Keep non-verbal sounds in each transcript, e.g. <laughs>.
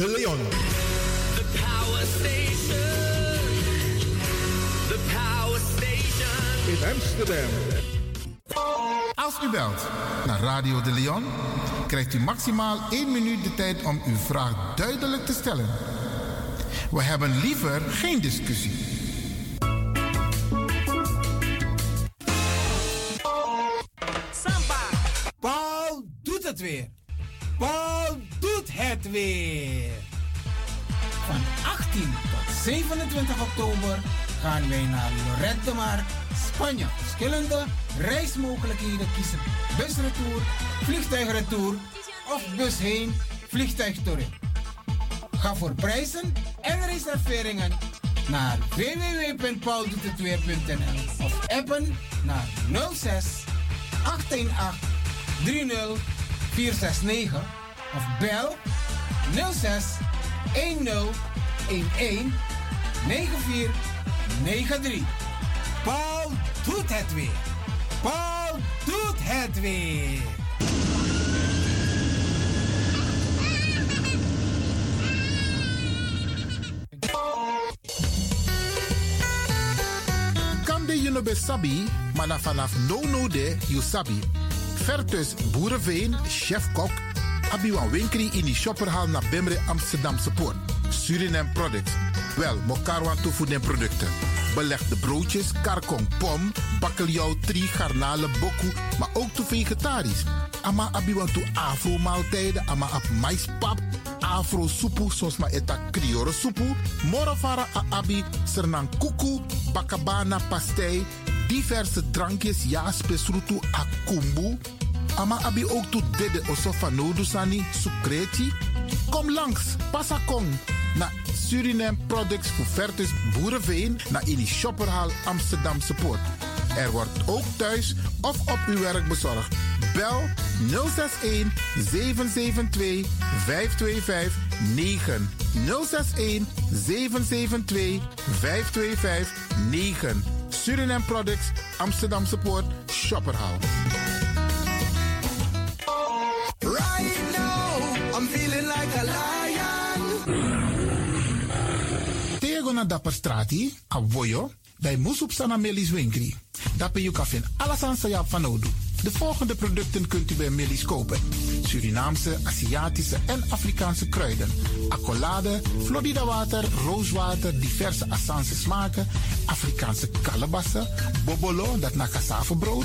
De Leon. The Power Station. The Power Station. In Amsterdam. Als u belt naar Radio de Leon, krijgt u maximaal 1 minuut de tijd om uw vraag duidelijk te stellen. We hebben liever geen discussie. 27 oktober gaan wij naar Lorette de Mar, Spanje. Verschillende reismogelijkheden kiezen. Busretour, vliegtuigretour of bus heen, vliegtuig terug. Ga voor prijzen en reserveringen naar www.pauldoetetweer.nl of appen naar 06 818 30 469 of bel 06 10 11 9493. Paul doet het weer. Paul doet het weer. Kamde you no sabi, maar na vanaf no no de you sabi. Vertus Boerenveen, chef-kok, abi wan winkri in die shopperhal naar Bemre Amsterdamse Poort. Suriname Products. Wel, mokarwan toevoer den producten. Belegde broodjes, karkong, pom, bakkeljauw, tri, garnalen, boku, maar ook toe vegetarisch. Ama abi wan toe afro maaltijden, ama ap maispap, afro soepu, soms maar eta kriore soepu. Morovara a abi, sernang kuku, bakabana pastei, diverse drankjes, ja, spesrutu, akumbu. Ama abi ook toe dede osofa nodusani, sukreti. Kom langs, pasakong, na Suriname Products voor Vertus Boerenveen, na in die shopperhal Amsterdamse Poort. Er wordt ook thuis of op uw werk bezorgd. Bel 061 772 525 9. 061 772 525 9. Suriname Products, Amsterdamse Poort, Shopperhal. Tego na dapper strati, a voyo, dai musup sana melis winkri. Dapper you kafin alasan sayap van odu. De volgende producten kunt u bij Melis kopen. Surinaamse, Aziatische en Afrikaanse kruiden. Accolade, Florida water, rooswater, diverse Assange smaken. Afrikaanse kalebassen, bobolo, dat na cassavebrood.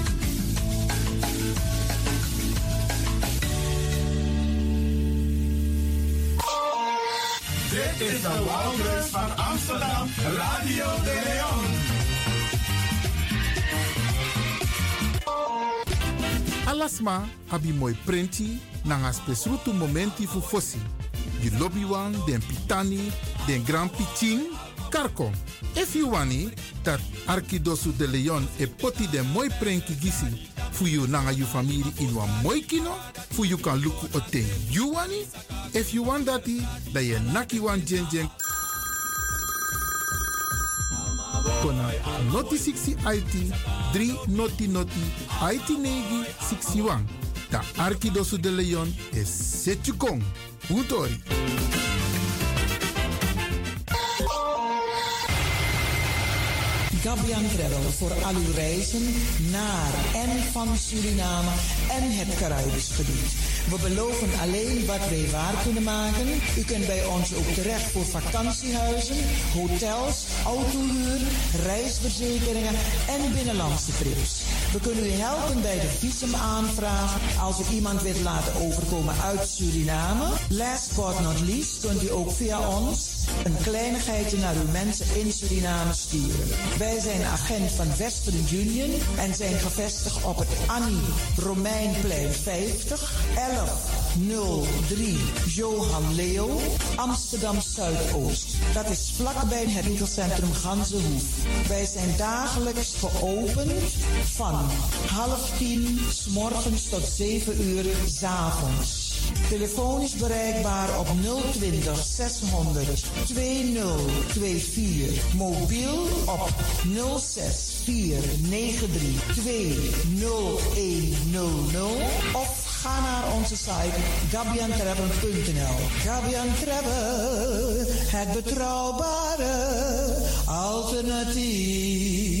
Dit is de Wouders van Amsterdam, Radio de Leon. Alasma abi moi prenti nanga spesrutu momenti fu fosi. Di lobby wan, den pitani, den grand pitin, karko. If you wani, dat Arkidosu de Leon e poti den moi prenki gisi fu you nanga you family in wan moi kino, fu you kan luku o ten you wani. If you want dati, da ye naki wan jen jen kona noti 60 IT 3 noti noti IT negi 61. Da Arkidosu de Leon is Setjukong. Utori. Gabian Travel voor al uw reizen naar en van Suriname en het Caribisch gebied. We beloven alleen wat wij waar kunnen maken. U kunt bij ons ook terecht voor vakantiehuizen, hotels, autohuur, reisverzekeringen en binnenlandse trips. We kunnen u helpen bij de visumaanvraag als u iemand wilt laten overkomen uit Suriname. Last but not least kunt u ook via ons een kleinigheidje naar uw mensen in Suriname sturen. Zijn agent van Western Union en zijn gevestigd op het Annie Romeinplein 50 1103 Johan Leo, Amsterdam Zuidoost. Dat is vlakbij het winkelcentrum Ganzenhoef. Wij zijn dagelijks geopend van half tien s morgens tot 7 uur s avonds. Telefoon is bereikbaar op 020 600 2024. Mobiel op 06 493 20100 of ga naar onze site gabiantravel.nl. Gabian Travel, het betrouwbare alternatief.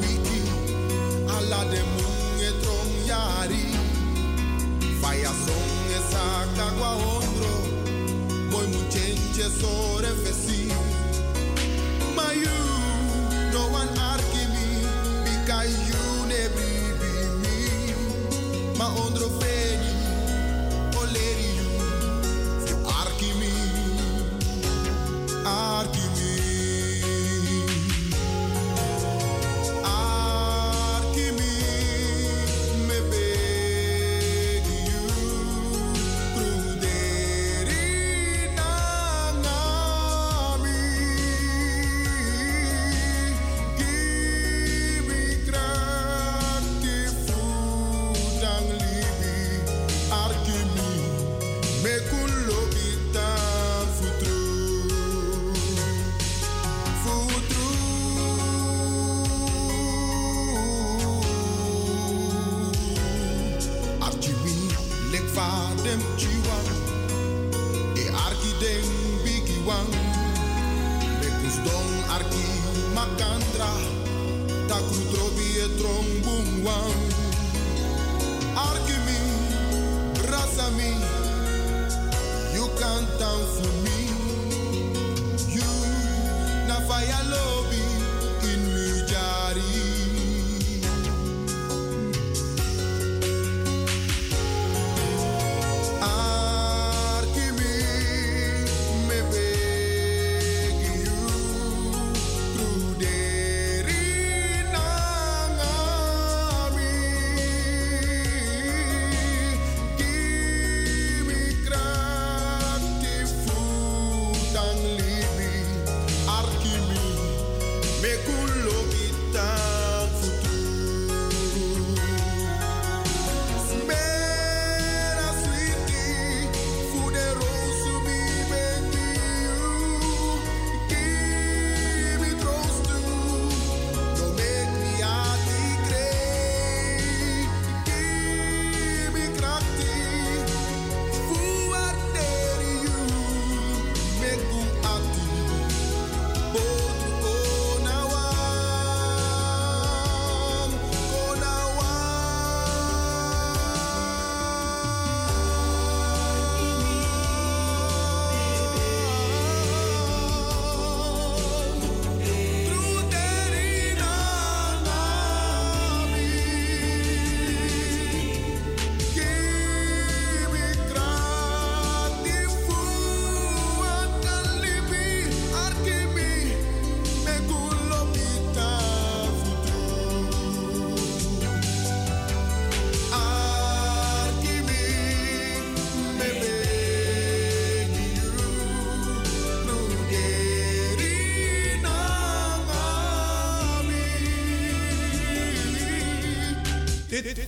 wiki alla de munge trong yari. Faya song esaka kwa ondro boy muchenche sore fesi.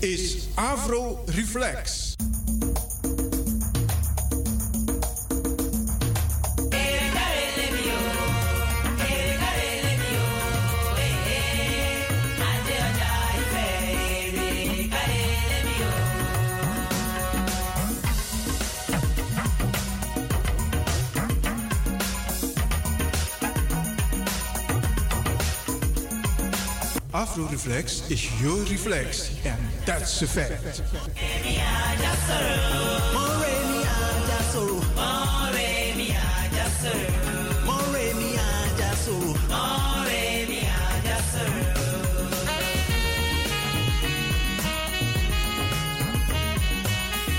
Is Avro Reflex. Afro Reflex is your reflex, and that's a fact.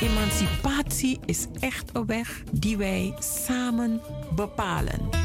Emancipatie is echt een weg die wij samen bepalen.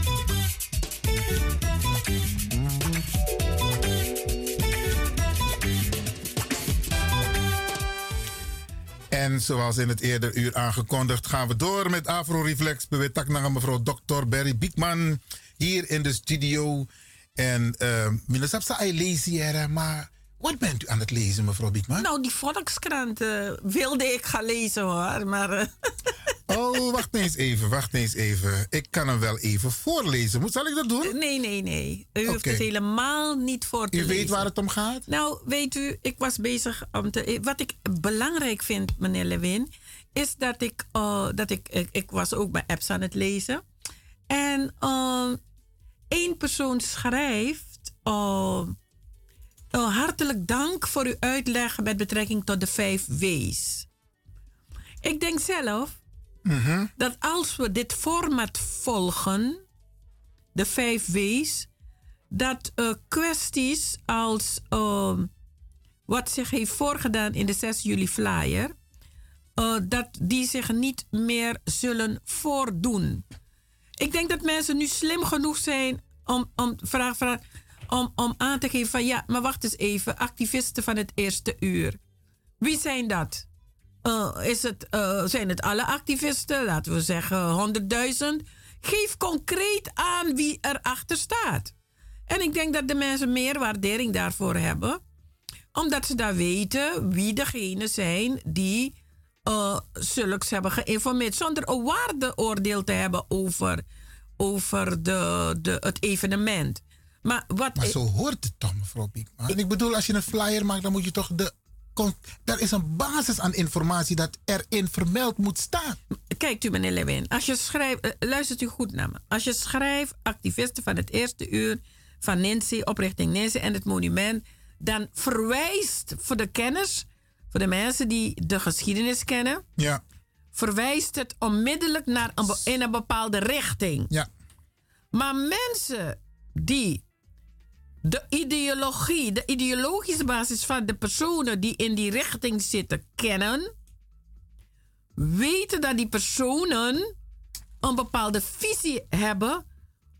En zoals in het eerder uur aangekondigd, gaan we door met Afro Reflex. Bewetak naar mevrouw Dr. Barry Biekman hier in de studio. En uh, Minnesota, ik lees hier, maar wat bent u aan het lezen, mevrouw Biekman? Nou, die Volkskrant uh, wilde ik gaan lezen hoor, maar... Uh... <laughs> Oh, wacht eens even, wacht eens even. Ik kan hem wel even voorlezen. Moet, zal ik dat doen? Nee, nee, nee. U hoeft het helemaal niet voor te u lezen. U weet waar het om gaat? Nou, weet u, ik was bezig om te... Wat ik belangrijk vind, meneer Lewin... is dat ik... Uh, dat ik, ik... Ik was ook bij apps aan het lezen. En één persoon schrijft... Uh, hartelijk dank voor uw uitleg met betrekking tot de vijf W's. Ik denk zelf -hmm. dat als we dit format volgen, de vijf W's, dat uh, kwesties als uh, wat zich heeft voorgedaan in de 6 juli flyer, uh, dat die zich niet meer zullen voordoen. Ik denk dat mensen nu slim genoeg zijn om, om, vraag, vraag, om, om aan te geven van ja, maar wacht eens even, activisten van het eerste uur. Wie zijn dat? Uh, is het, uh, zijn het alle activisten? Laten we zeggen 100.000. Geef concreet aan wie erachter staat. En ik denk dat de mensen meer waardering daarvoor hebben. Omdat ze daar weten wie degenen zijn die uh, zulks hebben geïnformeerd. Zonder een waardeoordeel te hebben over, over de, de, het evenement. Maar, wat maar zo hoort het toch, mevrouw Biekman? Ik, ik bedoel, als je een flyer maakt, dan moet je toch de er is een basis aan informatie dat erin vermeld moet staan. Kijkt u, meneer Lewin, als je schrijft, luistert u goed naar me. Als je schrijft activisten van het eerste uur van Nancy, oprichting Nancy en het monument, dan verwijst voor de kennis, voor de mensen die de geschiedenis kennen, ja. verwijst het onmiddellijk naar een, in een bepaalde richting. Ja. Maar mensen die de ideologie, de ideologische basis van de personen die in die richting zitten kennen, weten dat die personen een bepaalde visie hebben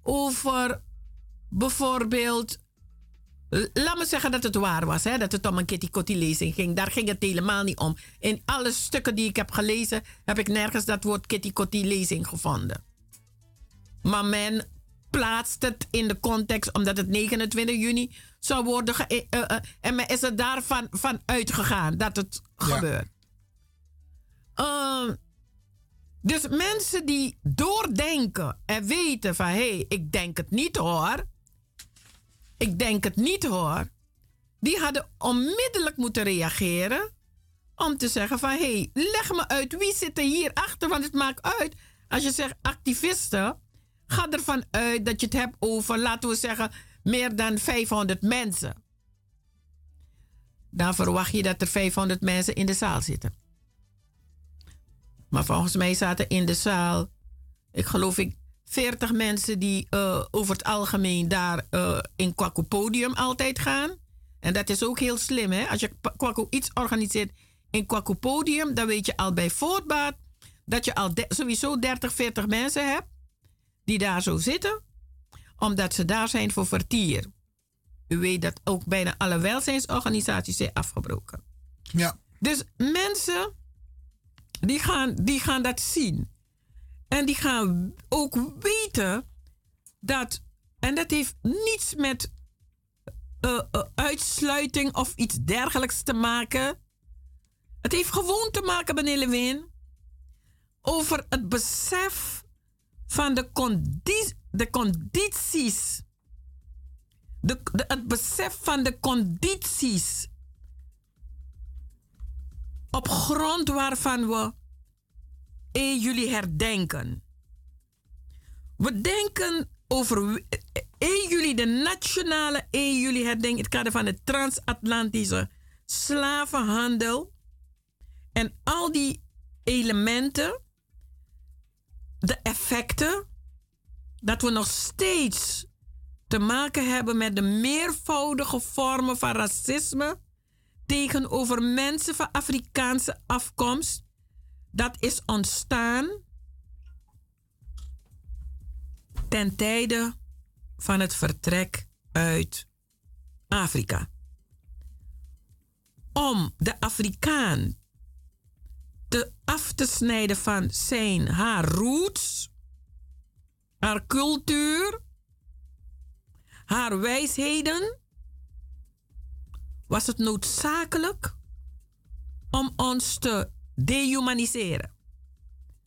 over bijvoorbeeld. Laat me zeggen dat het waar was, hè, dat het om een Kitty Kotti lezing ging. Daar ging het helemaal niet om. In alle stukken die ik heb gelezen, heb ik nergens dat woord Kitty Kotti lezing gevonden. Maar men plaatst het in de context omdat het 29 juni zou worden. Ge- uh, uh, en men is er daarvan van uitgegaan dat het ja. gebeurt. Uh, dus mensen die doordenken en weten van hé, hey, ik denk het niet hoor. Ik denk het niet hoor. Die hadden onmiddellijk moeten reageren om te zeggen van hé, hey, leg me uit wie zit er hier achter, want het maakt uit als je zegt activisten Ga ervan uit dat je het hebt over, laten we zeggen, meer dan 500 mensen. Dan verwacht je dat er 500 mensen in de zaal zitten. Maar volgens mij zaten in de zaal, ik geloof ik, 40 mensen die uh, over het algemeen daar uh, in Kwaku Podium altijd gaan. En dat is ook heel slim, hè? Als je Kwaku iets organiseert in Kwaku Podium, dan weet je al bij voortbaat dat je al sowieso 30, 40 mensen hebt die daar zo zitten, omdat ze daar zijn voor vertier. U weet dat ook bijna alle welzijnsorganisaties zijn afgebroken. Ja. Dus mensen, die gaan, die gaan dat zien. En die gaan ook weten dat, en dat heeft niets met uh, uitsluiting of iets dergelijks te maken. Het heeft gewoon te maken, meneer Lewin, over het besef van de, condi de condities. De, het besef van de condities op grond waarvan we 1 juli herdenken. We denken over 1 juli, de nationale 1 juli herdenking, het kader van de transatlantische slavenhandel. En al die elementen, de effecten, dat we nog steeds te maken hebben met de meervoudige vormen van racisme tegenover mensen van Afrikaanse afkomst, dat is ontstaan ten tijde van het vertrek uit Afrika. Om de Afrikaan te af te snijden van zijn, haar roots, haar cultuur, haar wijsheden, was het noodzakelijk om ons te dehumaniseren,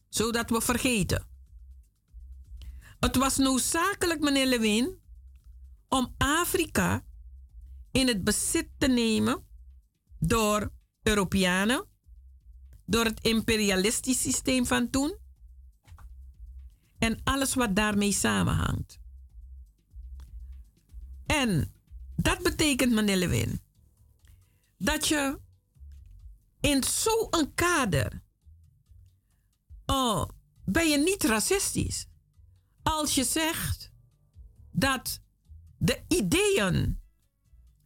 zodat we vergeten. Het was noodzakelijk, meneer Lewin, om Afrika in het bezit te nemen door Europeanen, door het imperialistisch systeem van toen en alles wat daarmee samenhangt. En dat betekent, meneer Lewin, dat je in zo'n kader oh, ben je niet racistisch. Als je zegt dat de ideeën,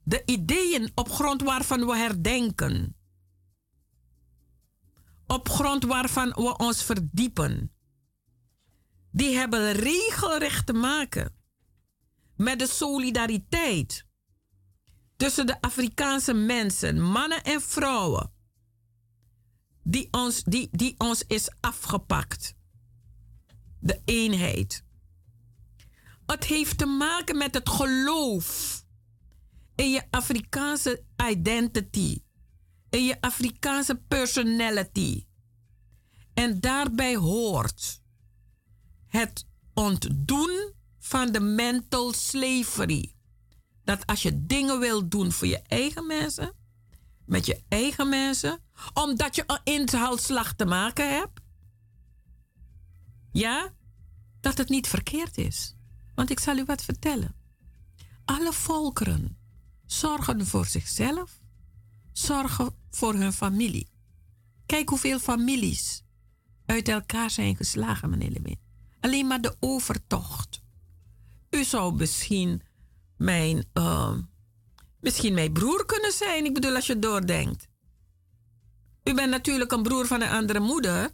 de ideeën op grond waarvan we herdenken, op grond waarvan we ons verdiepen, die hebben regelrecht te maken met de solidariteit tussen de Afrikaanse mensen, mannen en vrouwen, die ons, die, die ons is afgepakt. De eenheid. Het heeft te maken met het geloof in je Afrikaanse identity, in je Afrikaanse personality. En daarbij hoort het ontdoen van de mental slavery. Dat als je dingen wil doen voor je eigen mensen, met je eigen mensen, omdat je een inhaalslag te maken hebt, ja, dat het niet verkeerd is. Want ik zal u wat vertellen. Alle volkeren zorgen voor zichzelf, zorgen voor hun familie. Kijk hoeveel families uit elkaar zijn geslagen, meneer Lewin. Alleen maar de overtocht. U zou misschien mijn, uh, misschien mijn broer kunnen zijn. Ik bedoel, als je doordenkt. U bent natuurlijk een broer van een andere moeder.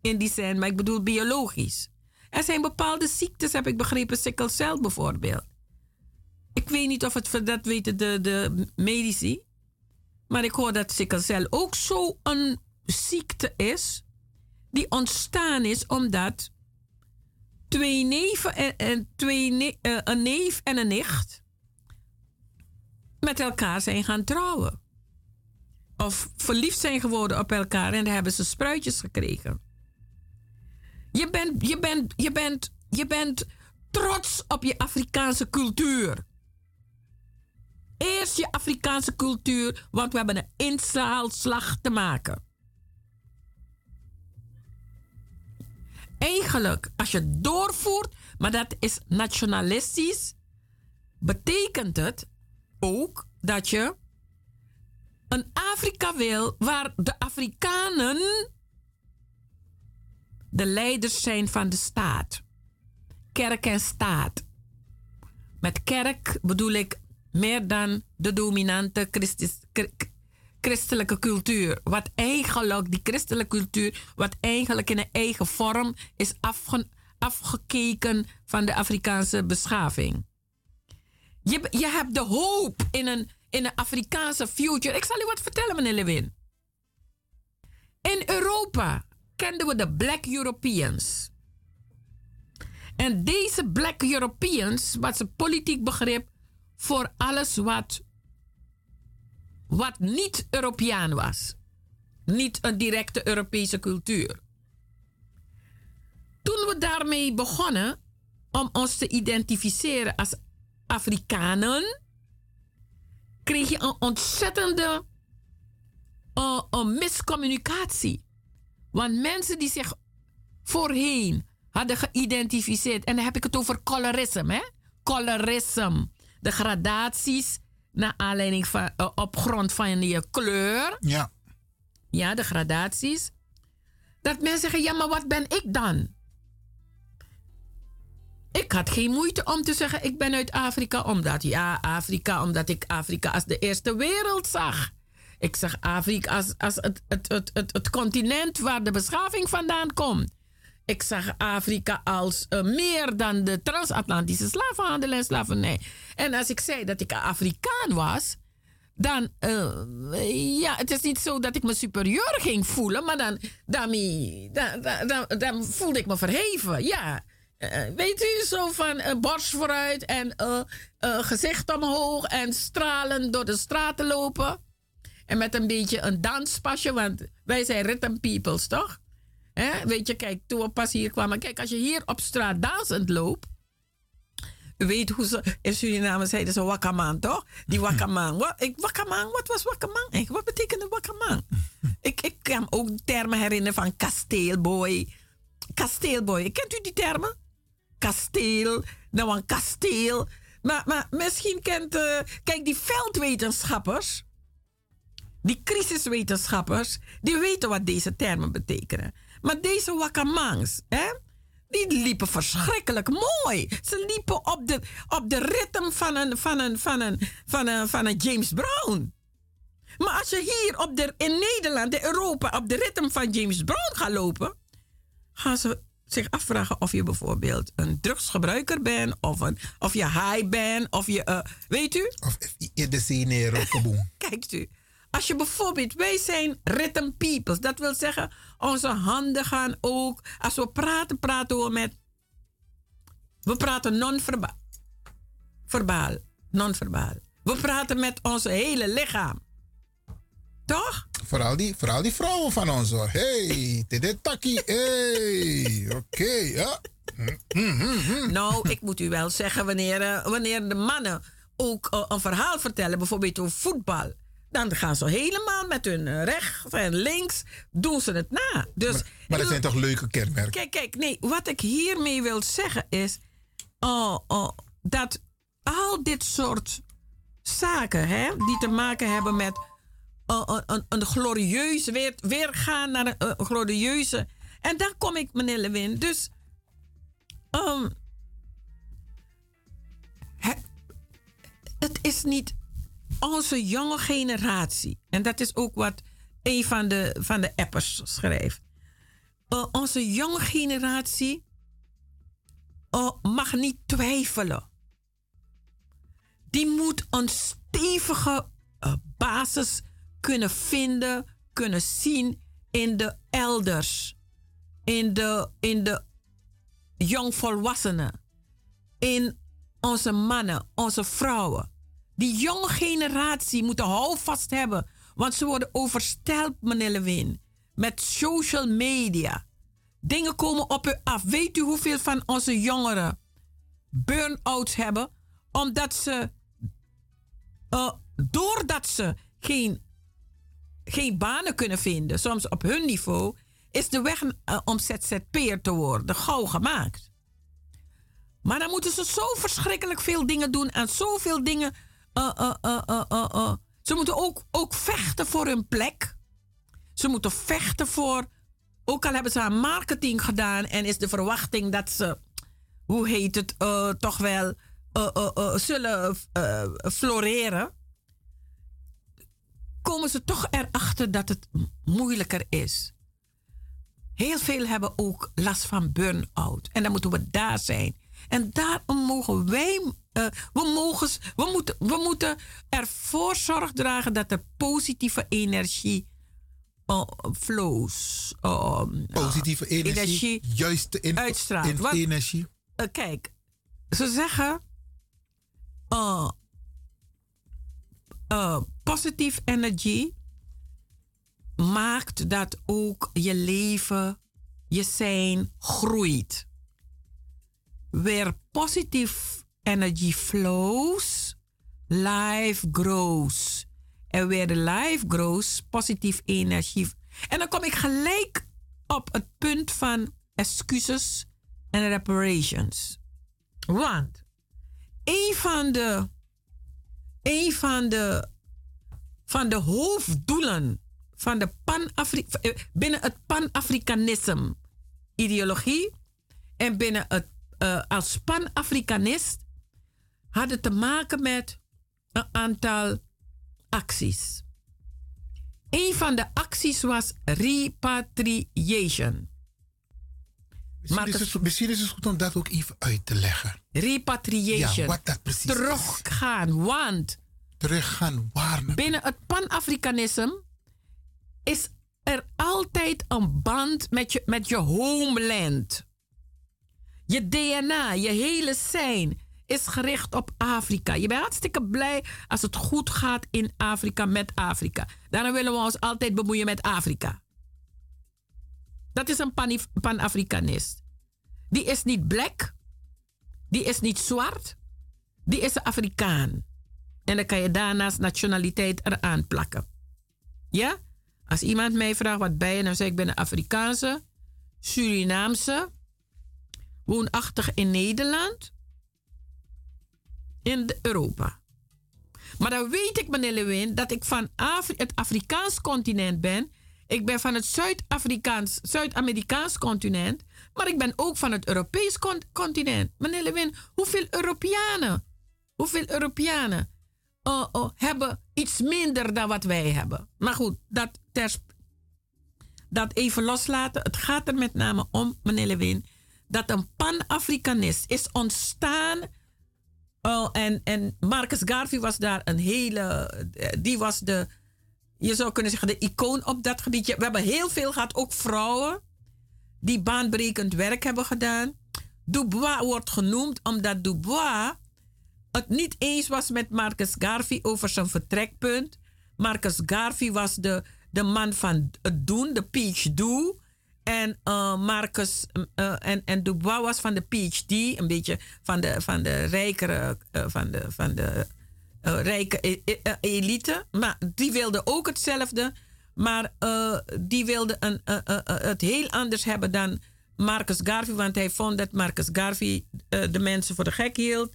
In die zin, maar ik bedoel biologisch. Er zijn bepaalde ziektes, heb ik begrepen, sikkelcel bijvoorbeeld. Ik weet niet of het dat weten de, de medici. Maar ik hoor dat sikkelcel ook zo'n ziekte is. Die ontstaan is omdat twee neven en, twee ne uh, een neef en een nicht met elkaar zijn gaan trouwen. Of verliefd zijn geworden op elkaar en dan hebben ze spruitjes gekregen. Je bent, je bent, je bent, je bent trots op je Afrikaanse cultuur. Eerst je Afrikaanse cultuur, want we hebben een inzaalslag te maken. Eigenlijk, als je doorvoert, maar dat is nationalistisch, betekent het ook dat je een Afrika wil waar de Afrikanen de leiders zijn van de staat. Kerk en staat. Met kerk bedoel ik meer dan de dominante christelijke cultuur. Wat eigenlijk, die christelijke cultuur, wat eigenlijk in een eigen vorm is afgekeken van de Afrikaanse beschaving. Je, je hebt de hoop in een, in een Afrikaanse future. Ik zal u wat vertellen, meneer Lewin. In Europa kenden we de Black Europeans. En deze Black Europeans, wat ze politiek begrip, voor alles wat, wat niet Europeaan was. Niet een directe Europese cultuur. Toen we daarmee begonnen om ons te identificeren als Afrikanen, kreeg je een ontzettende uh, een miscommunicatie. Want mensen die zich voorheen hadden geïdentificeerd, en dan heb ik het over colorisme, hè? Colorisme. De gradaties naar aanleiding van, uh, op grond van je kleur. Ja. Ja, de gradaties. Dat mensen zeggen, ja, maar wat ben ik dan? Ik had geen moeite om te zeggen, ik ben uit Afrika, omdat, ja, Afrika, omdat ik Afrika als de eerste wereld zag. Ik zag Afrika als, als het, het, het, het, het continent waar de beschaving vandaan komt. Ik zag Afrika als uh, meer dan de transatlantische slavenhandel en slavernij. En als ik zei dat ik Afrikaan was, dan, uh, ja, het is niet zo dat ik me superieur ging voelen, maar dan, dan, dan, dan, voelde ik me verheven. Ja, uh, weet u, zo van borst vooruit en gezicht omhoog en stralen door de straten lopen. En met een beetje een danspasje, want wij zijn rhythm peoples, toch? Weet je, kijk, toen we pas hier kwamen. Kijk, als je hier op straat dansend loopt. U weet hoe ze in Suriname zeiden ze wakkaman, toch? Die wakkaman. Wat, ik, wakkaman, wat was wakkaman? Wat betekende wakkaman? <laughs> ik, ik kan ook termen herinneren van kasteelboy. Kasteelboy, kent u die termen? Kasteel, nou een kasteel. Maar, maar misschien kent, uh, kijk, die veldwetenschappers die crisiswetenschappers, die weten wat deze termen betekenen. Maar deze wakamangs, hè, die liepen verschrikkelijk mooi. Ze liepen op de, op de ritme van een, van, een, van, een, van, een, van een James Brown. Maar als je hier op de, in Nederland, in Europa, op de ritme van James Brown gaat lopen, gaan ze zich afvragen of je bijvoorbeeld een drugsgebruiker bent, of, een, of je high bent, of je, uh, weet u? Of je de zee <laughs> Kijkt u. Als je bijvoorbeeld, wij zijn rhythm peoples. Dat wil zeggen, onze handen gaan ook. Als we praten, praten we met. We praten non-verbaal. Verbaal. Non-verbaal. We praten met onze hele lichaam. Toch? Vooral die, vooral die vrouwen van ons hoor. Hey, dit takkie. Hey, oké, ja. nou, ik moet u wel zeggen, wanneer, eh, wanneer de mannen ook uh, een verhaal vertellen, bijvoorbeeld over voetbal dan gaan ze helemaal met hun rechts en links doen ze het na. Dus, maar, maar dat zijn toch leuke kenmerken? Kijk, kijk, nee, wat ik hiermee wil zeggen is oh, oh, dat al dit soort zaken hè, die te maken hebben met uh, een, een, glorieuze, weer, weer gaan naar een, glorieuze. En dan kom ik, meneer Lewin. Dus um, het is niet onze jonge generatie, en dat is ook wat een van de, van de appers schrijft. Uh, onze jonge generatie uh, mag niet twijfelen. Die moet een stevige uh, basis kunnen vinden, kunnen zien in de elders, in de, in de jongvolwassenen, in onze mannen, onze vrouwen. Die jonge generatie moet houvast hebben. Want ze worden overstelpt, meneer Lewin. Met social media. Dingen komen op u af. Weet u hoeveel van onze jongeren burn-outs hebben? Omdat ze, uh, doordat ze geen, geen banen kunnen vinden, soms op hun niveau, is de weg uh, om ZZP'er te worden gauw gemaakt. Maar dan moeten ze zo verschrikkelijk veel dingen doen en zoveel dingen uh, uh, Ze moeten ook, ook vechten voor hun plek. Ze moeten vechten voor. Ook al hebben ze aan marketing gedaan en is de verwachting dat ze, hoe heet het, toch wel zullen floreren. Komen ze toch erachter dat het moeilijker is. Heel veel hebben ook last van burn-out. En dan moeten we daar zijn. En daarom mogen wij, uh, we, mogen, we, moeten, we moeten ervoor zorg dragen dat er positieve energie uh, flows. Uh, positieve energie, energie juiste in, uitstraalt. In, energie. kijk, ze zeggen, positive energy maakt dat ook je leven, je zijn groeit. Where positive energy flows, life grows. En where the life grows, positieve energie. En dan kom ik gelijk op het punt van excuses en reparations. Want een van de, een van de, van de hoofddoelen van de pan eh, binnen het pan-Afrikanisme ideologie en binnen het uh, als pan-Afrikanist hadden te maken met een aantal acties. Een van de acties was repatriation. Misschien is, het, goed om dat ook even uit te leggen. Repatriation. Ja, wat dat precies Teruggaan, want... Teruggaan waar? Binnen het pan-Afrikanisme is er altijd een band met je, met je homeland. Je DNA, je hele zijn is gericht op Afrika. Je bent hartstikke blij als het goed gaat in Afrika met Afrika. Daarom willen we ons altijd bemoeien met Afrika. Dat is een pan-Afrikanist. Die is niet black. Die is niet zwart. Die is Afrikaan. En dan kan je daarnaast nationaliteit eraan plakken. Ja? Als iemand mij vraagt wat ben je, dan zeg ik ben een Afrikaanse, Surinaamse, woonachtig in Nederland, in Europa. Maar dan weet ik, meneer Lewin, dat ik van het Afrikaans continent ben. Ik ben van het Zuid-Afrikaans, Zuid-Amerikaans continent. Maar ik ben ook van het Europees continent. Meneer Lewin, hoeveel Europeanen, hoeveel Europeanen uh, uh, hebben iets minder dan wat wij hebben? Maar goed, dat, dat even loslaten. Het gaat er met name om, meneer Lewin, dat een pan-Afrikanist is ontstaan. Oh, en, en Marcus Garvey was daar een hele. Die was de. Je zou kunnen zeggen, de icoon op dat gebied. We hebben heel veel gehad, ook vrouwen. die baanbrekend werk hebben gedaan. Dubois wordt genoemd omdat Dubois het niet eens was met Marcus Garvey over zijn vertrekpunt. Marcus Garvey was de, de man van het doen, de PhD. En uh, Marcus uh, en, en Dubois was van de PhD, een beetje van de, van de rijkere, uh, van de, van de rijke e, e, elite. Maar die wilde ook hetzelfde. Maar die wilde een, het heel anders hebben dan Marcus Garvey. Want hij vond dat Marcus Garvey de mensen voor de gek hield.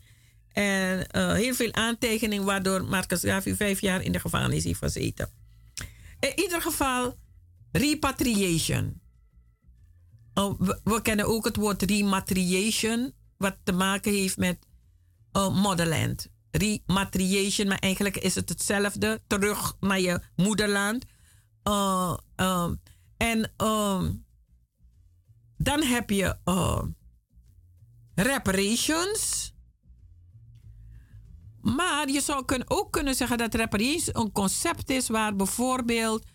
En heel veel aantekeningen, waardoor Marcus Garvey vijf jaar in de gevangenis heeft gezeten. In ieder geval, repatriation. Oh, we, kennen ook het woord rematriation, wat te maken heeft met uh, motherland. Rematriation, maar eigenlijk is het hetzelfde. Terug naar je moederland. Uh, uh, en dan heb je reparations. Maar je zou ook kunnen zeggen dat reparations een concept is waar bijvoorbeeld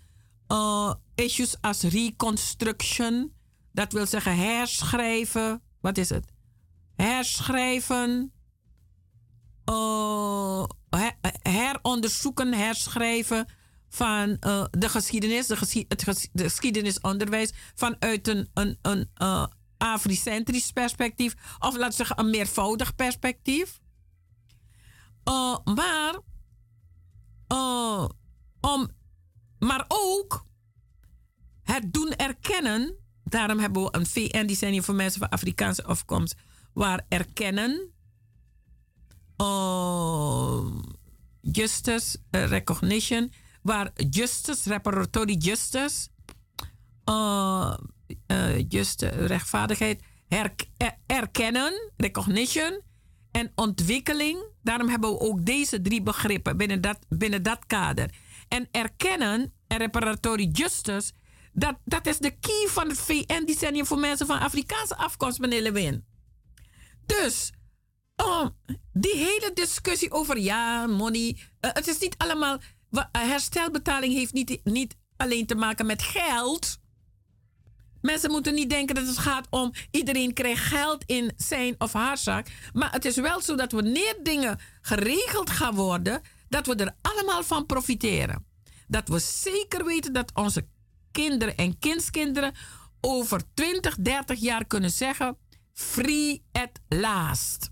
issues als reconstruction dat wil zeggen herschrijven. Wat is het? Herschrijven. Uh, heronderzoeken, herschrijven van uh, de geschiedenis, de het geschiedenisonderwijs vanuit een, een, een uh, africentrisch perspectief, of laten we zeggen een meervoudig perspectief. Maar, om, maar ook het doen erkennen Daarom hebben we een VN, die zijn hier voor mensen van Afrikaanse afkomst, waar erkennen, uh, justice, uh, recognition, waar justice, reparatory justice, uh, just, rechtvaardigheid, erkennen, recognition en ontwikkeling. Daarom hebben we ook deze drie begrippen binnen dat, binnen dat kader. En erkennen en reparatory justice dat, dat is de key van het VN. Die zijn hier voor mensen van Afrikaanse afkomst, meneer Lewin. Dus, oh, die hele discussie over ja, money. Uh, het is niet allemaal. Herstelbetaling heeft niet, niet alleen te maken met geld. Mensen moeten niet denken dat het gaat om iedereen krijgt geld in zijn of haar zak. Maar het is wel zo dat wanneer dingen geregeld gaan worden, Dat we er allemaal van profiteren. Dat we zeker weten dat onze kinderen en kindskinderen over 20, 30 jaar kunnen zeggen: free at last.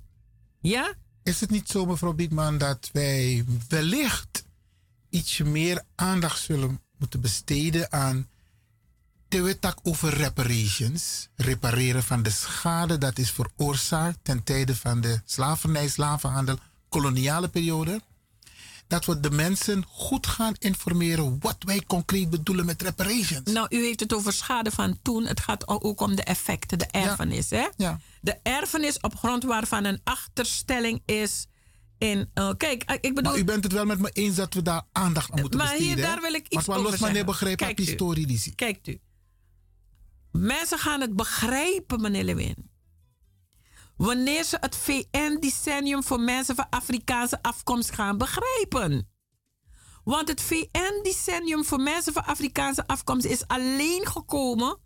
Ja? Is het niet zo, mevrouw Biekman, dat wij wellicht ietsje meer aandacht zullen moeten besteden aan tak over reparations, repareren van de schade dat is veroorzaakt ten tijde van de slavernij, slavenhandel, koloniale periode? Dat we de mensen goed gaan informeren wat wij concreet bedoelen met reparations. Nou, u heeft het over schade van toen. Het gaat ook om de effecten, de erfenis. Hè? Ja. De erfenis op grond waarvan een achterstelling is. In, uh, kijk, eh, ik bedoel. Maar u bent het wel met me eens dat we daar aandacht aan moeten maar besteden. Maar hier, daar wil ik iets maar over los begrijpen Kijkt historie die Kijkt u. Mensen gaan het begrijpen, meneer Lewin. Wanneer ze het VN-decennium voor mensen van Afrikaanse afkomst gaan begrijpen. Want het VN-decennium voor mensen van Afrikaanse afkomst is alleen gekomen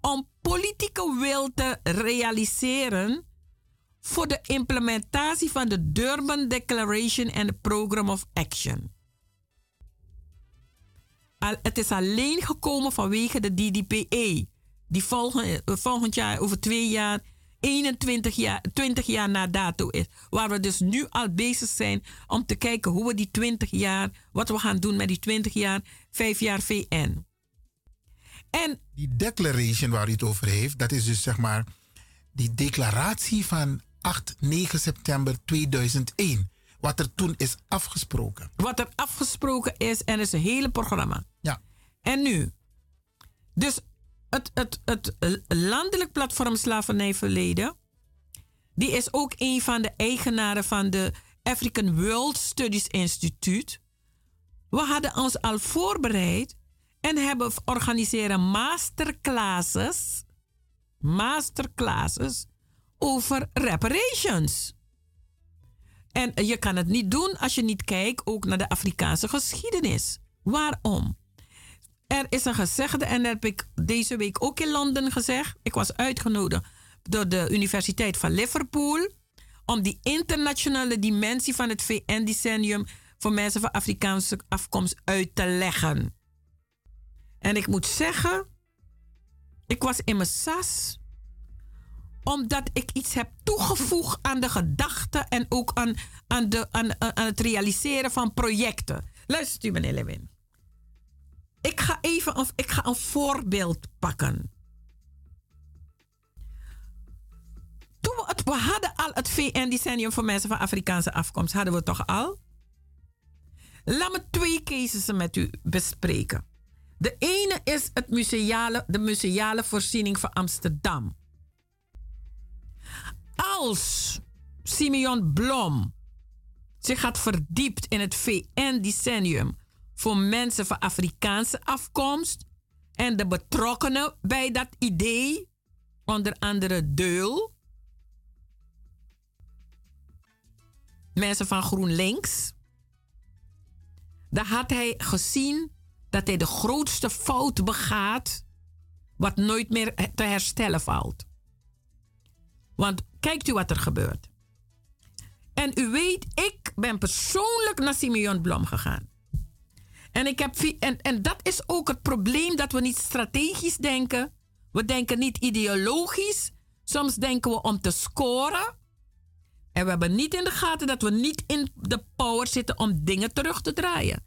om politieke wil te realiseren voor de implementatie van de Durban Declaration en het Program of Action. Het is alleen gekomen vanwege de DDPE, die volgend, volgend jaar, over twee jaar, 21 jaar, 20 jaar na dato is. Waar we dus nu al bezig zijn om te kijken hoe we die 20 jaar, wat we gaan doen met die 20 jaar, 5 jaar VN. En die declaration waar u het over heeft, dat is dus zeg maar die declaratie van 8, 9 september 2001. Wat er toen is afgesproken. Wat er afgesproken is en is een hele programma. Ja. En nu. Dus het, het, het landelijk platform Slavernijverleden, die is ook een van de eigenaren van de African World Studies Instituut. We hadden ons al voorbereid en hebben organiseren masterclasses, masterclasses over reparations. En je kan het niet doen als je niet kijkt ook naar de Afrikaanse geschiedenis. Waarom? Er is een gezegde, en dat heb ik deze week ook in Londen gezegd. Ik was uitgenodigd door de Universiteit van Liverpool om die internationale dimensie van het VN-decennium voor mensen van Afrikaanse afkomst uit te leggen. En ik moet zeggen, ik was in mijn sas omdat ik iets heb toegevoegd aan de gedachten en ook aan, aan, de, aan, aan het realiseren van projecten. Luistert u, meneer Lewin. Ik ga even een, ik ga een voorbeeld pakken. Toen we, hadden al het VN-decennium voor mensen van Afrikaanse afkomst. Hadden we toch al? Laat me twee cases met u bespreken. De ene is het museale, de museale voorziening van Amsterdam. Als Simeon Blom zich had verdiept in het VN-decennium voor mensen van Afrikaanse afkomst en de betrokkenen bij dat idee, onder andere Deul, mensen van GroenLinks, dan had hij gezien dat hij de grootste fout begaat, wat nooit meer te herstellen valt. Want kijkt u wat er gebeurt. En u weet, ik ben persoonlijk naar Simeon Blom gegaan. En, ik heb, en, en dat is ook het probleem dat we niet strategisch denken. We denken niet ideologisch. Soms denken we om te scoren. En we hebben niet in de gaten dat we niet in de power zitten om dingen terug te draaien.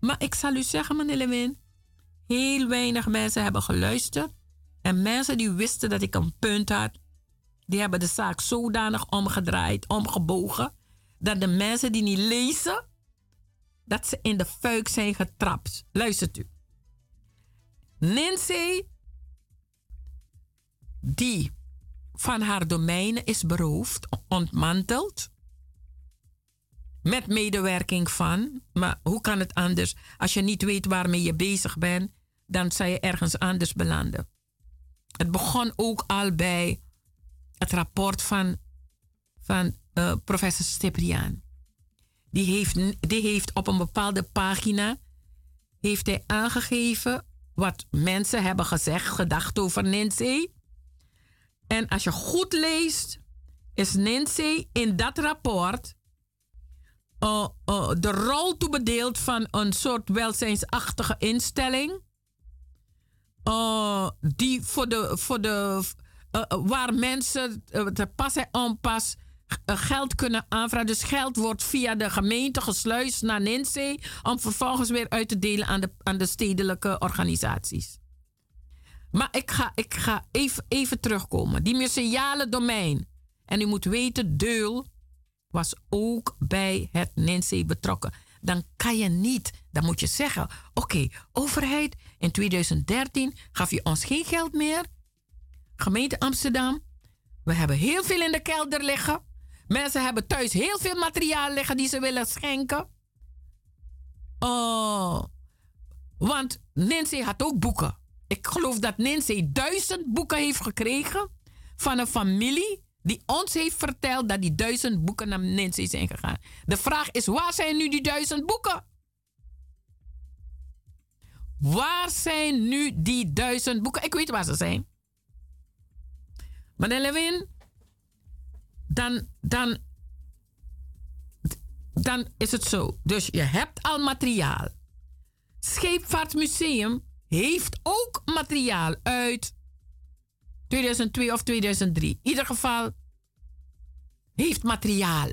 Maar ik zal u zeggen, meneer Lewin, heel weinig mensen hebben geluisterd. En mensen die wisten dat ik een punt had, die hebben de zaak zodanig omgedraaid, omgebogen, dat de mensen die niet lezen, dat ze in de fuik zijn getrapt. Luistert u. Nancy, die van haar domeinen is beroofd, ontmanteld. Met medewerking van, maar hoe kan het anders? Als je niet weet waarmee je bezig bent, dan zou je ergens anders belanden. Het begon ook al bij het rapport van, van uh, professor Stipriaan. Die heeft, die heeft op een bepaalde pagina heeft hij aangegeven wat mensen hebben gezegd, gedacht over Nancy. En als je goed leest, is Nancy in dat rapport uh, uh, de rol toebedeeld van een soort welzijnsachtige instelling. Uh, die voor de, voor de, waar mensen te pas en onpas geld kunnen aanvragen. Dus geld wordt via de gemeente gesluist naar Ninsee om vervolgens weer uit te delen aan de, aan de stedelijke organisaties. Maar ik ga, ik ga even, even terugkomen. Die museale domein. En u moet weten, Deul was ook bij het Ninsee betrokken. Dan kan je niet, dan moet je zeggen: Oké, overheid, in 2013 gaf je ons geen geld meer. Gemeente Amsterdam, we hebben heel veel in de kelder liggen. Mensen hebben thuis heel veel materiaal liggen die ze willen schenken. Oh, want Nancy had ook boeken. Ik geloof dat Nancy duizend boeken heeft gekregen van een familie die ons heeft verteld dat die duizend boeken naar Nancy zijn gegaan. De vraag is, waar zijn nu die duizend boeken? Waar zijn nu die duizend boeken? Ik weet waar ze zijn. Meneer Lewin, dan, dan, dan is het zo. Dus je hebt al materiaal. Scheepvaartmuseum heeft ook materiaal uit 2002 of 2003. In ieder geval heeft materiaal.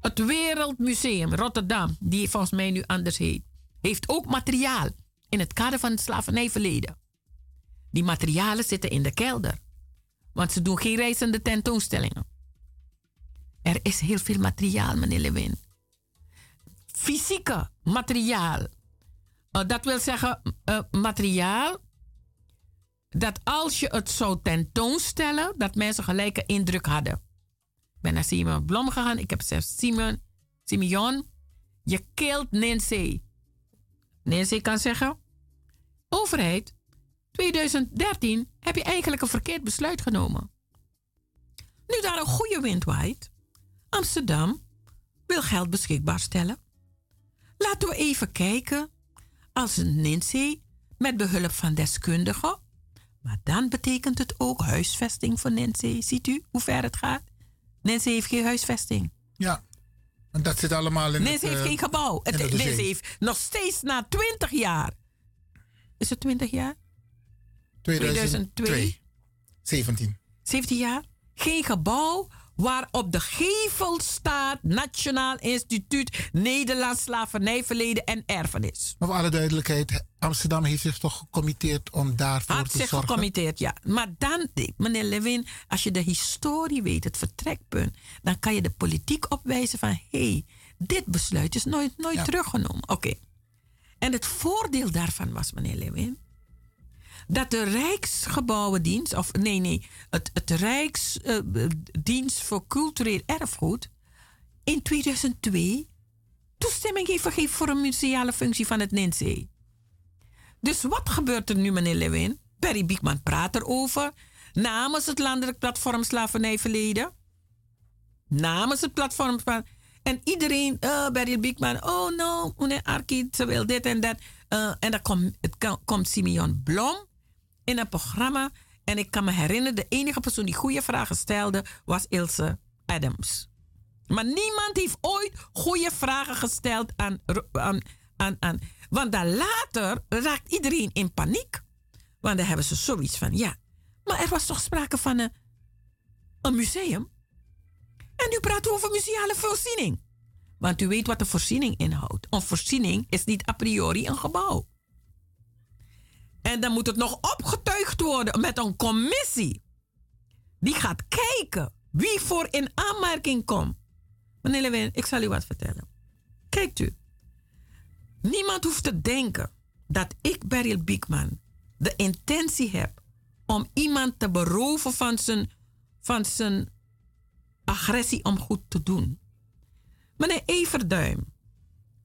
Het Wereldmuseum Rotterdam, die volgens mij nu anders heet, heeft ook materiaal in het kader van het slavernijverleden. Die materialen zitten in de kelder, want ze doen geen reizende tentoonstellingen. Er is heel veel materiaal, meneer Lewin. Fysieke materiaal. Uh, dat wil zeggen, uh, materiaal dat als je het zou tentoonstellen, dat mensen gelijke indruk hadden. Ik ben naar Simon Blom gegaan. Ik heb gezegd, Simon, Simeon, je keelt Nancy. Nancy kan zeggen, overheid, 2013 heb je eigenlijk een verkeerd besluit genomen. Nu daar een goede wind waait, Amsterdam wil geld beschikbaar stellen. Laten we even kijken als een Nancy met behulp van deskundigen. Maar dan betekent het ook huisvesting voor Nancy. Ziet u hoe ver het gaat? Nancy heeft geen huisvesting. Ja, en dat zit allemaal in Nancy heeft uh, geen gebouw. Het, Nancy heeft nog steeds na 20 jaar. Is het 20 jaar? 2002. 17. 17 jaar? Geen gebouw waar op de gevel staat Nationaal Instituut Nederlands Slavernijverleden en Erfenis. Maar voor alle duidelijkheid, Amsterdam heeft zich toch gecommitteerd om daarvoor Had te zich zorgen? gecommitteerd, ja. Maar dan, meneer Lewin, als je de historie weet, het vertrekpunt, dan kan je de politiek opwijzen van hé, hey, dit besluit is nooit, nooit Ja. teruggenomen. Oké. En het voordeel daarvan was, meneer Lewin, dat de Rijksgebouwendienst, of nee, nee, het, het Rijksdienst voor Cultureel Erfgoed in 2002 toestemming heeft gegeven voor een museale functie van het Ninsee. Dus wat gebeurt er nu, meneer Lewin? Barry Biekman praat erover namens het Landelijk Platform Slavernijverleden. Namens het platform. En iedereen, uh, Barry Biekman, oh no, meneer Arki, ze wil dit en dat. Uh, en dan komt, komt Simeon Blom in een programma. En ik kan me herinneren, de enige persoon die goede vragen stelde was Ilse Adams. Maar niemand heeft ooit goede vragen gesteld aan, aan, aan, aan. Want dan later raakt iedereen in paniek. Want dan hebben ze zoiets van, ja, maar er was toch sprake van een, een museum? En nu praten we over museale voorziening. Want u weet wat een voorziening inhoudt. Een voorziening is niet a priori een gebouw. En dan moet het nog opgetuigd worden met een commissie. Die gaat kijken wie voor in aanmerking komt. Meneer Lewin, ik zal u wat vertellen. Kijkt u. Niemand hoeft te denken dat ik, Beryl Biekman, de intentie heb om iemand te beroven van zijn, van zijn agressie om goed te doen. Meneer Everduim,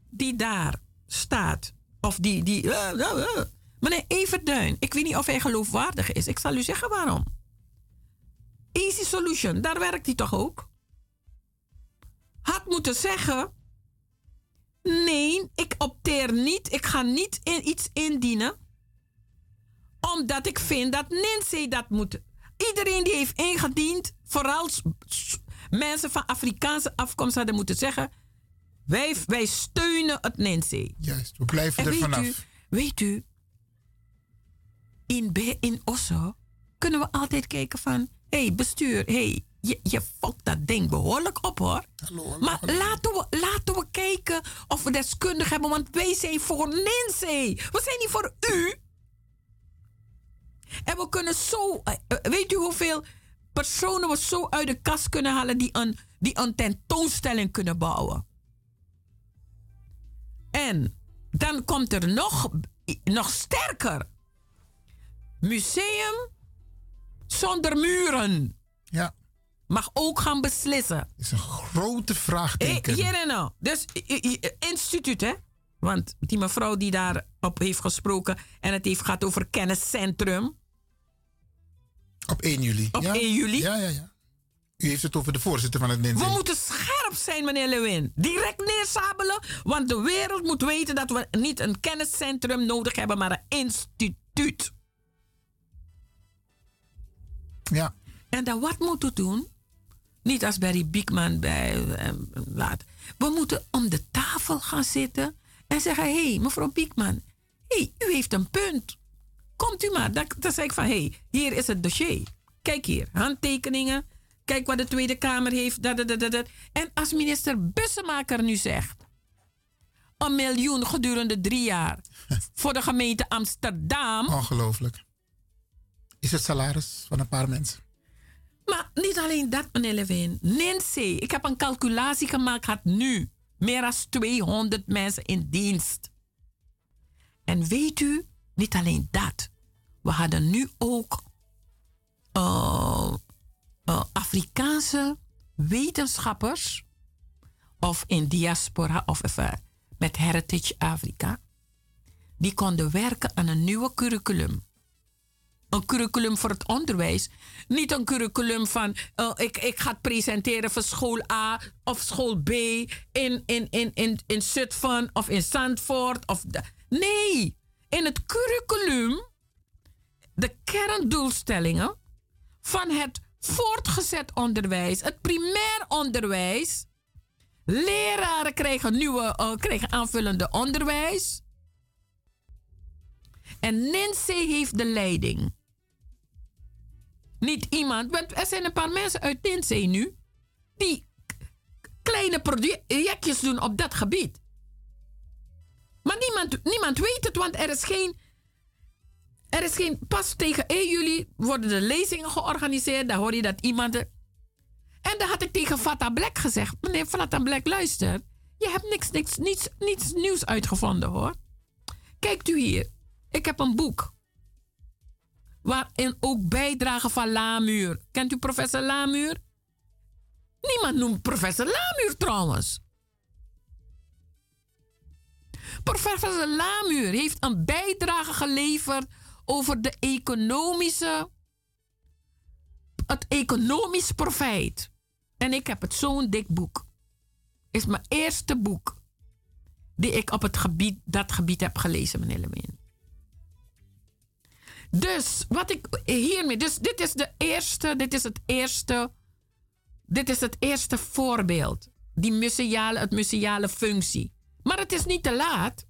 die daar staat, of die. die eh, eh, eh. Meneer Everduin, ik weet niet of hij geloofwaardig is. Ik zal u zeggen waarom. Easy Solution, daar werkt hij toch ook? Had moeten zeggen: nee, ik opteer niet, ik ga niet in iets indienen, omdat ik vind dat Nancy dat moet. Iedereen die heeft ingediend, vooral mensen van Afrikaanse afkomst hadden moeten zeggen: Wij, wij steunen het Nancy. Juist, we blijven En er weet vanaf. u, weet u, in, Be- in Osso kunnen we altijd kijken van... Hé, hey, bestuur, hey, je, je fokt dat ding behoorlijk op, hoor. maar Laten, we, laten we kijken of we deskundig hebben, want wij zijn voor Nancy. We zijn niet voor u. En we kunnen zo... eh, eh, Weet u hoeveel personen we zo uit de kast kunnen halen... die een, die een tentoonstelling kunnen bouwen? En dan komt er nog, nog sterker. Museum zonder muren. Ja. Mag ook gaan beslissen. is een grote vraagteken. hier en nou. Dus instituut, hè? Want die mevrouw die daarop heeft gesproken en het heeft gehad over kenniscentrum. Op 1 juli. Op ja? 1 juli? Ja, ja, ja. U heeft het over de voorzitter van het NINSE. We moeten scherp zijn, meneer Lewin. Direct neersabelen, want de wereld moet weten dat we niet een kenniscentrum nodig hebben, maar een instituut. Ja. En dan wat moeten we doen? Niet als Barry Biekman bij laat. We moeten om de tafel gaan zitten en zeggen: hé, hey, mevrouw Biekman, hey, u heeft een punt. Komt u maar. Dan, dan zeg ik van: hé, hey, hier is het dossier. Kijk hier, handtekeningen. Kijk wat de Tweede Kamer heeft. Dat, dat, dat. En als minister Bussemaker nu zegt: een miljoen gedurende drie jaar <laughs> voor de gemeente Amsterdam. Ongelooflijk. Is het salaris van een paar mensen. Maar niet alleen dat, meneer Levin. Nancy, ik heb een calculatie gemaakt, had nu meer dan 200 mensen in dienst. En weet u, niet alleen dat. We hadden nu ook eh, eh, Afrikaanse wetenschappers, of in diaspora, of even met Heritage Afrika, die konden werken aan een nieuwe curriculum een curriculum voor het onderwijs. Niet een curriculum van eh, ik, ik ga presenteren voor school A of school B in, in, in, in, in Zutphen of in Zandvoort. Of nee, in het curriculum de kerndoelstellingen van het voortgezet onderwijs, het primair onderwijs. Leraren krijgen, nieuwe, krijgen aanvullende onderwijs. En Nancy heeft de leiding. Niet iemand, want er zijn een paar mensen uit Nancy nu die kleine projectjes doen op dat gebied. Maar niemand, niemand weet het, want er is geen. Er is geen. Pas tegen 1 juli worden de lezingen georganiseerd. Dan hoor je dat iemand. En dan had ik tegen Fata Black gezegd: Meneer Fata Black, luister. Je hebt niks, niks, niets, niets nieuws uitgevonden hoor. Kijkt u hier. Ik heb een boek. Waarin ook bijdragen van Lamuur. Kent u professor Lamuur? Niemand noemt professor Lamuur trouwens. Professor Lamuur heeft een bijdrage geleverd over de economische, het economisch profijt. En ik heb het zo'n dik boek. Is mijn eerste boek die ik op het gebied, dat gebied heb gelezen, meneer Lemien. Dus wat ik hiermee, dus dit is de eerste, dit is het eerste, dit is het eerste voorbeeld. Die museale, het museale functie. Maar het is niet te laat.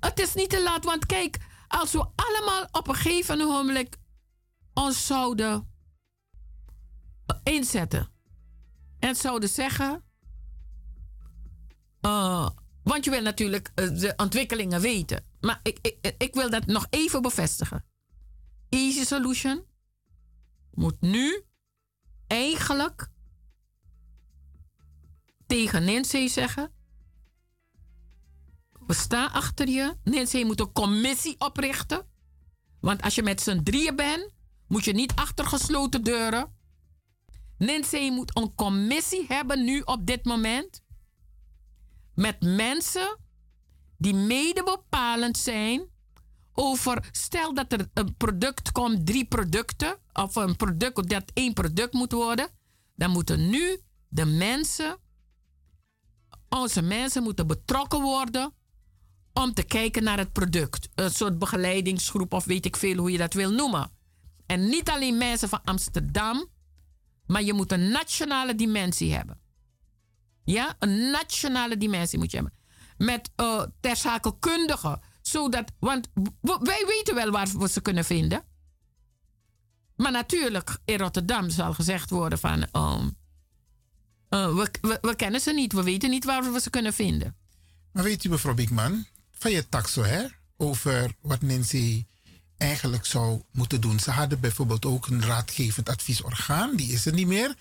Het is niet te laat, want kijk, als we allemaal op een gegeven moment ons zouden inzetten en zouden zeggen, want je wil natuurlijk eh, de ontwikkelingen weten. Maar ik, ik, ik wil dat nog even bevestigen. Easy Solution moet nu eigenlijk tegen Nancy zeggen: We staan achter je. Nancy moet een commissie oprichten. Want als je met z'n drieën bent, moet je niet achter gesloten deuren. Nancy moet een commissie hebben nu op dit moment. Met mensen die mede bepalend zijn over, stel dat er een product komt, drie producten, of een product dat één product moet worden, dan moeten nu de mensen, onze mensen moeten betrokken worden om te kijken naar het product. Een soort begeleidingsgroep of weet ik veel hoe je dat wil noemen. En niet alleen mensen van Amsterdam, maar je moet een nationale dimensie hebben. Ja, een nationale dimensie moet je hebben. Met uh. Zodat, want wij weten wel waar we ze kunnen vinden. Maar natuurlijk, in Rotterdam zal gezegd worden van... We, we, we, kennen ze niet, we weten niet waar we ze kunnen vinden. Maar weet u, mevrouw Bigman, van je taxo, hè? Over wat Nancy eigenlijk zou moeten doen. Ze hadden bijvoorbeeld ook een raadgevend adviesorgaan, die is er niet meer.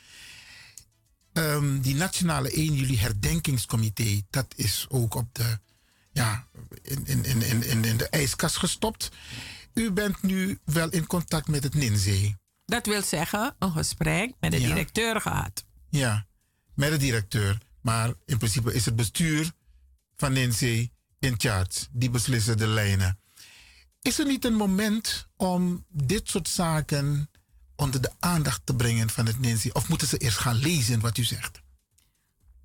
Um, die Nationale 1 juli herdenkingscomité, dat is ook op de, ja, in, in, in, in, in de ijskast gestopt. U bent nu wel in contact met het NINZE. Dat wil zeggen, een gesprek met de ja. directeur gehad. Ja, met de directeur. Maar in principe is het bestuur van NINZE in charge. Die beslissen de lijnen. Is er niet een moment om dit soort zaken onder de aandacht te brengen van het NINSI? Of moeten ze eerst gaan lezen wat u zegt?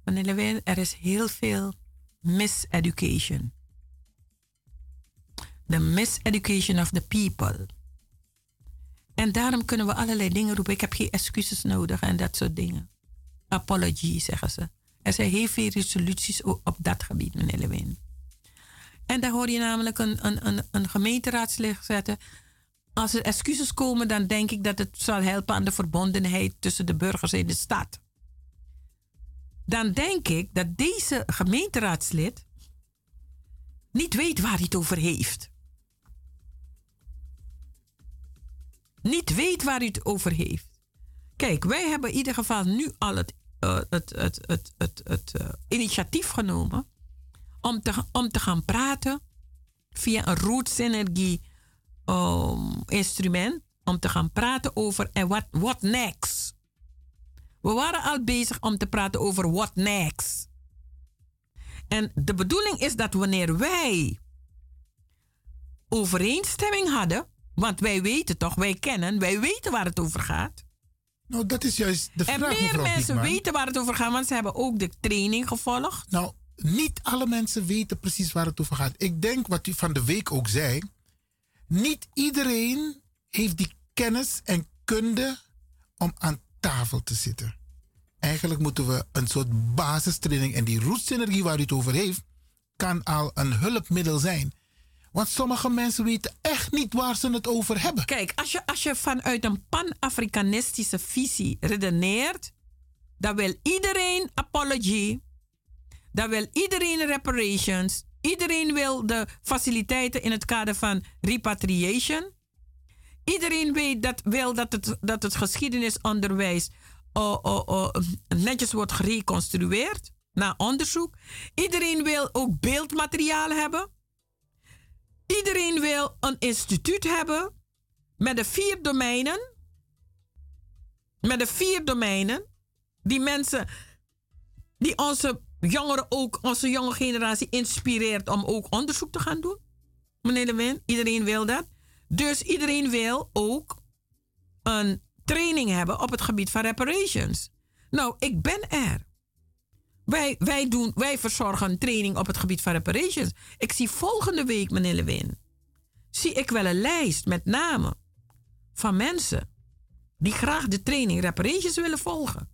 Meneer Lewin, er is heel veel miseducation. The miseducation of the people. En daarom kunnen we allerlei dingen roepen. Ik heb geen excuses nodig en dat soort dingen. Apology, zeggen ze. Er zijn heel veel resoluties op dat gebied, meneer Lewin. En daar hoor je namelijk een, een, een, een gemeenteraadslid zetten. Als er excuses komen, dan denk ik dat het zal helpen aan de verbondenheid tussen de burgers in de stad. Dan denk ik dat deze gemeenteraadslid niet weet waar hij het over heeft. Niet weet waar hij het over heeft. Kijk, wij hebben in ieder geval nu al het, uh, het, het, het, het, uh, initiatief genomen om te, om te gaan praten via een root synergie um, instrument. Om te gaan praten over en wat what next. We waren al bezig om te praten over what next. En de bedoeling is dat wanneer wij overeenstemming hadden, want wij weten toch, wij kennen, wij weten waar het over gaat. Nou, dat is juist de vraag. En meer mensen Diekman. weten waar het over gaat, want ze hebben ook de training gevolgd. Nou, niet alle mensen weten precies waar het over gaat. Ik denk wat u van de week ook zei. Niet iedereen heeft die kennis en kunde om aan tafel te zitten. Eigenlijk moeten we een soort basistraining en die roetsynergie waar u het over heeft, kan al een hulpmiddel zijn. Want sommige mensen weten echt niet waar ze het over hebben. Kijk, als je, als je vanuit een pan-Afrikanistische visie redeneert, dan wil iedereen apology, dan wil iedereen reparations. Iedereen wil de faciliteiten in het kader van repatriation. Iedereen weet dat, wil dat het, dat het geschiedenisonderwijs netjes wordt gereconstrueerd na onderzoek. Iedereen wil ook beeldmateriaal hebben. Iedereen wil een instituut hebben met de vier domeinen. Met de vier domeinen die mensen, die onze jongeren ook, onze jonge generatie inspireert om ook onderzoek te gaan doen. Meneer de Win, iedereen wil dat. Dus iedereen wil ook een training hebben op het gebied van reparations. Nou, ik ben er. Wij, wij, doen, wij verzorgen een training op het gebied van reparations. Ik zie volgende week, meneer Lewin, zie ik wel een lijst met namen van mensen die graag de training reparations willen volgen.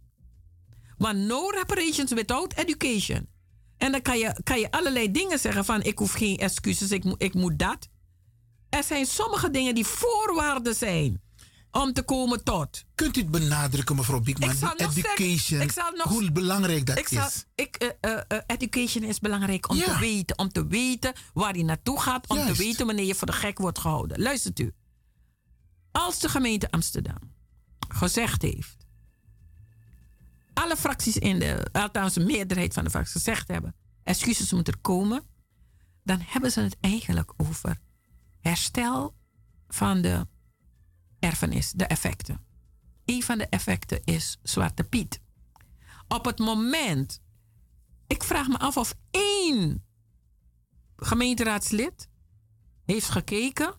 Maar no reparations without education. En dan kan je, kan je allerlei dingen zeggen van ik hoef geen excuses, ik, ik moet dat. Er zijn sommige dingen die voorwaarden zijn om te komen tot. Kunt u het benadrukken, mevrouw Biekman? Education, zeggen, nog, hoe belangrijk dat ik zal, is. Ik, uh, uh, education is belangrijk om ja. te weten. Om te weten waar je naartoe gaat. Om Juist. te weten wanneer je voor de gek wordt gehouden. Luistert u. Als de gemeente Amsterdam gezegd heeft alle fracties in de, althans een meerderheid van de fracties gezegd hebben, excuses moeten komen, dan hebben ze het eigenlijk over herstel van de erfenis, de effecten. Een van de effecten is Zwarte Piet. Op het moment, ik vraag me af of één gemeenteraadslid heeft gekeken,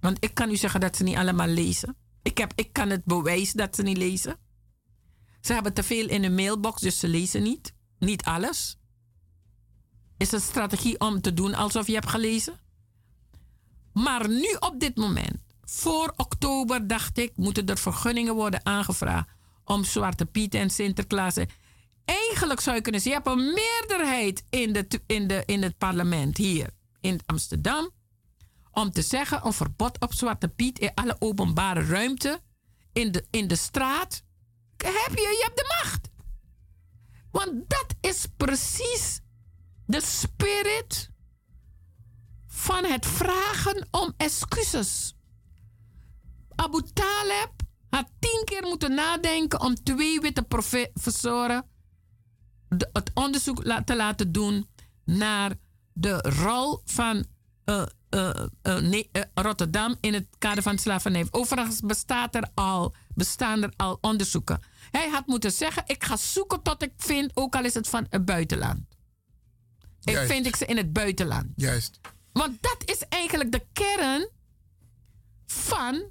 want ik kan u zeggen dat ze niet allemaal lezen. Ik, heb, ik kan het bewijzen dat ze niet lezen. Ze hebben te veel in hun mailbox, dus ze lezen niet. Niet alles. Is een strategie om te doen alsof je hebt gelezen. Maar nu op dit moment, voor oktober, dacht ik, moeten er vergunningen worden aangevraagd om Zwarte Piet en Sinterklaas. Eigenlijk zou je kunnen zeggen, je hebt een meerderheid in, de, in, de, in het parlement hier in Amsterdam om te zeggen een verbod op Zwarte Piet in alle openbare ruimte, in de, in de straat. Heb je, je hebt de macht. Want dat is precies de spirit van het vragen om excuses. Abu Taleb had tien keer moeten nadenken om twee witte professoren het onderzoek te laten doen naar de rol van uh, uh, Rotterdam in het kader van slavernij. Overigens bestaat er al, bestaan er al onderzoeken. Hij had moeten zeggen: ik ga zoeken tot ik vind, ook al is het van het buitenland. Ik vind ik ze in het buitenland. Juist. Want dat is eigenlijk de kern van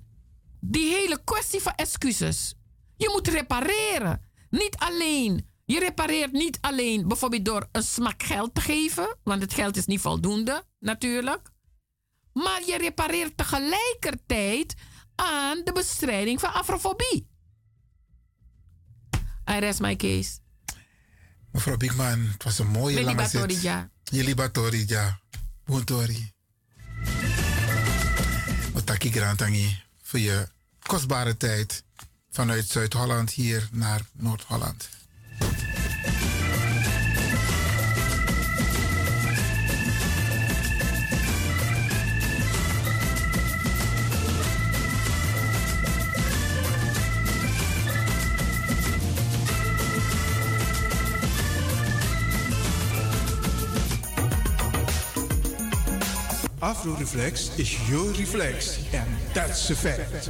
die hele kwestie van excuses. Je moet repareren. Niet alleen. Je repareert niet alleen bijvoorbeeld door een smak geld te geven, want het geld is niet voldoende natuurlijk. Maar je repareert tegelijkertijd aan de bestrijding van afrofobie. I rest my case. Mevrouw Biekman, het was een mooie lange zit. Jullie batori, ja. Buntori. Otaki Grantangi voor je kostbare tijd vanuit Zuid-Holland hier naar Noord-Holland. Afro Reflex is your reflex. And that's a fact.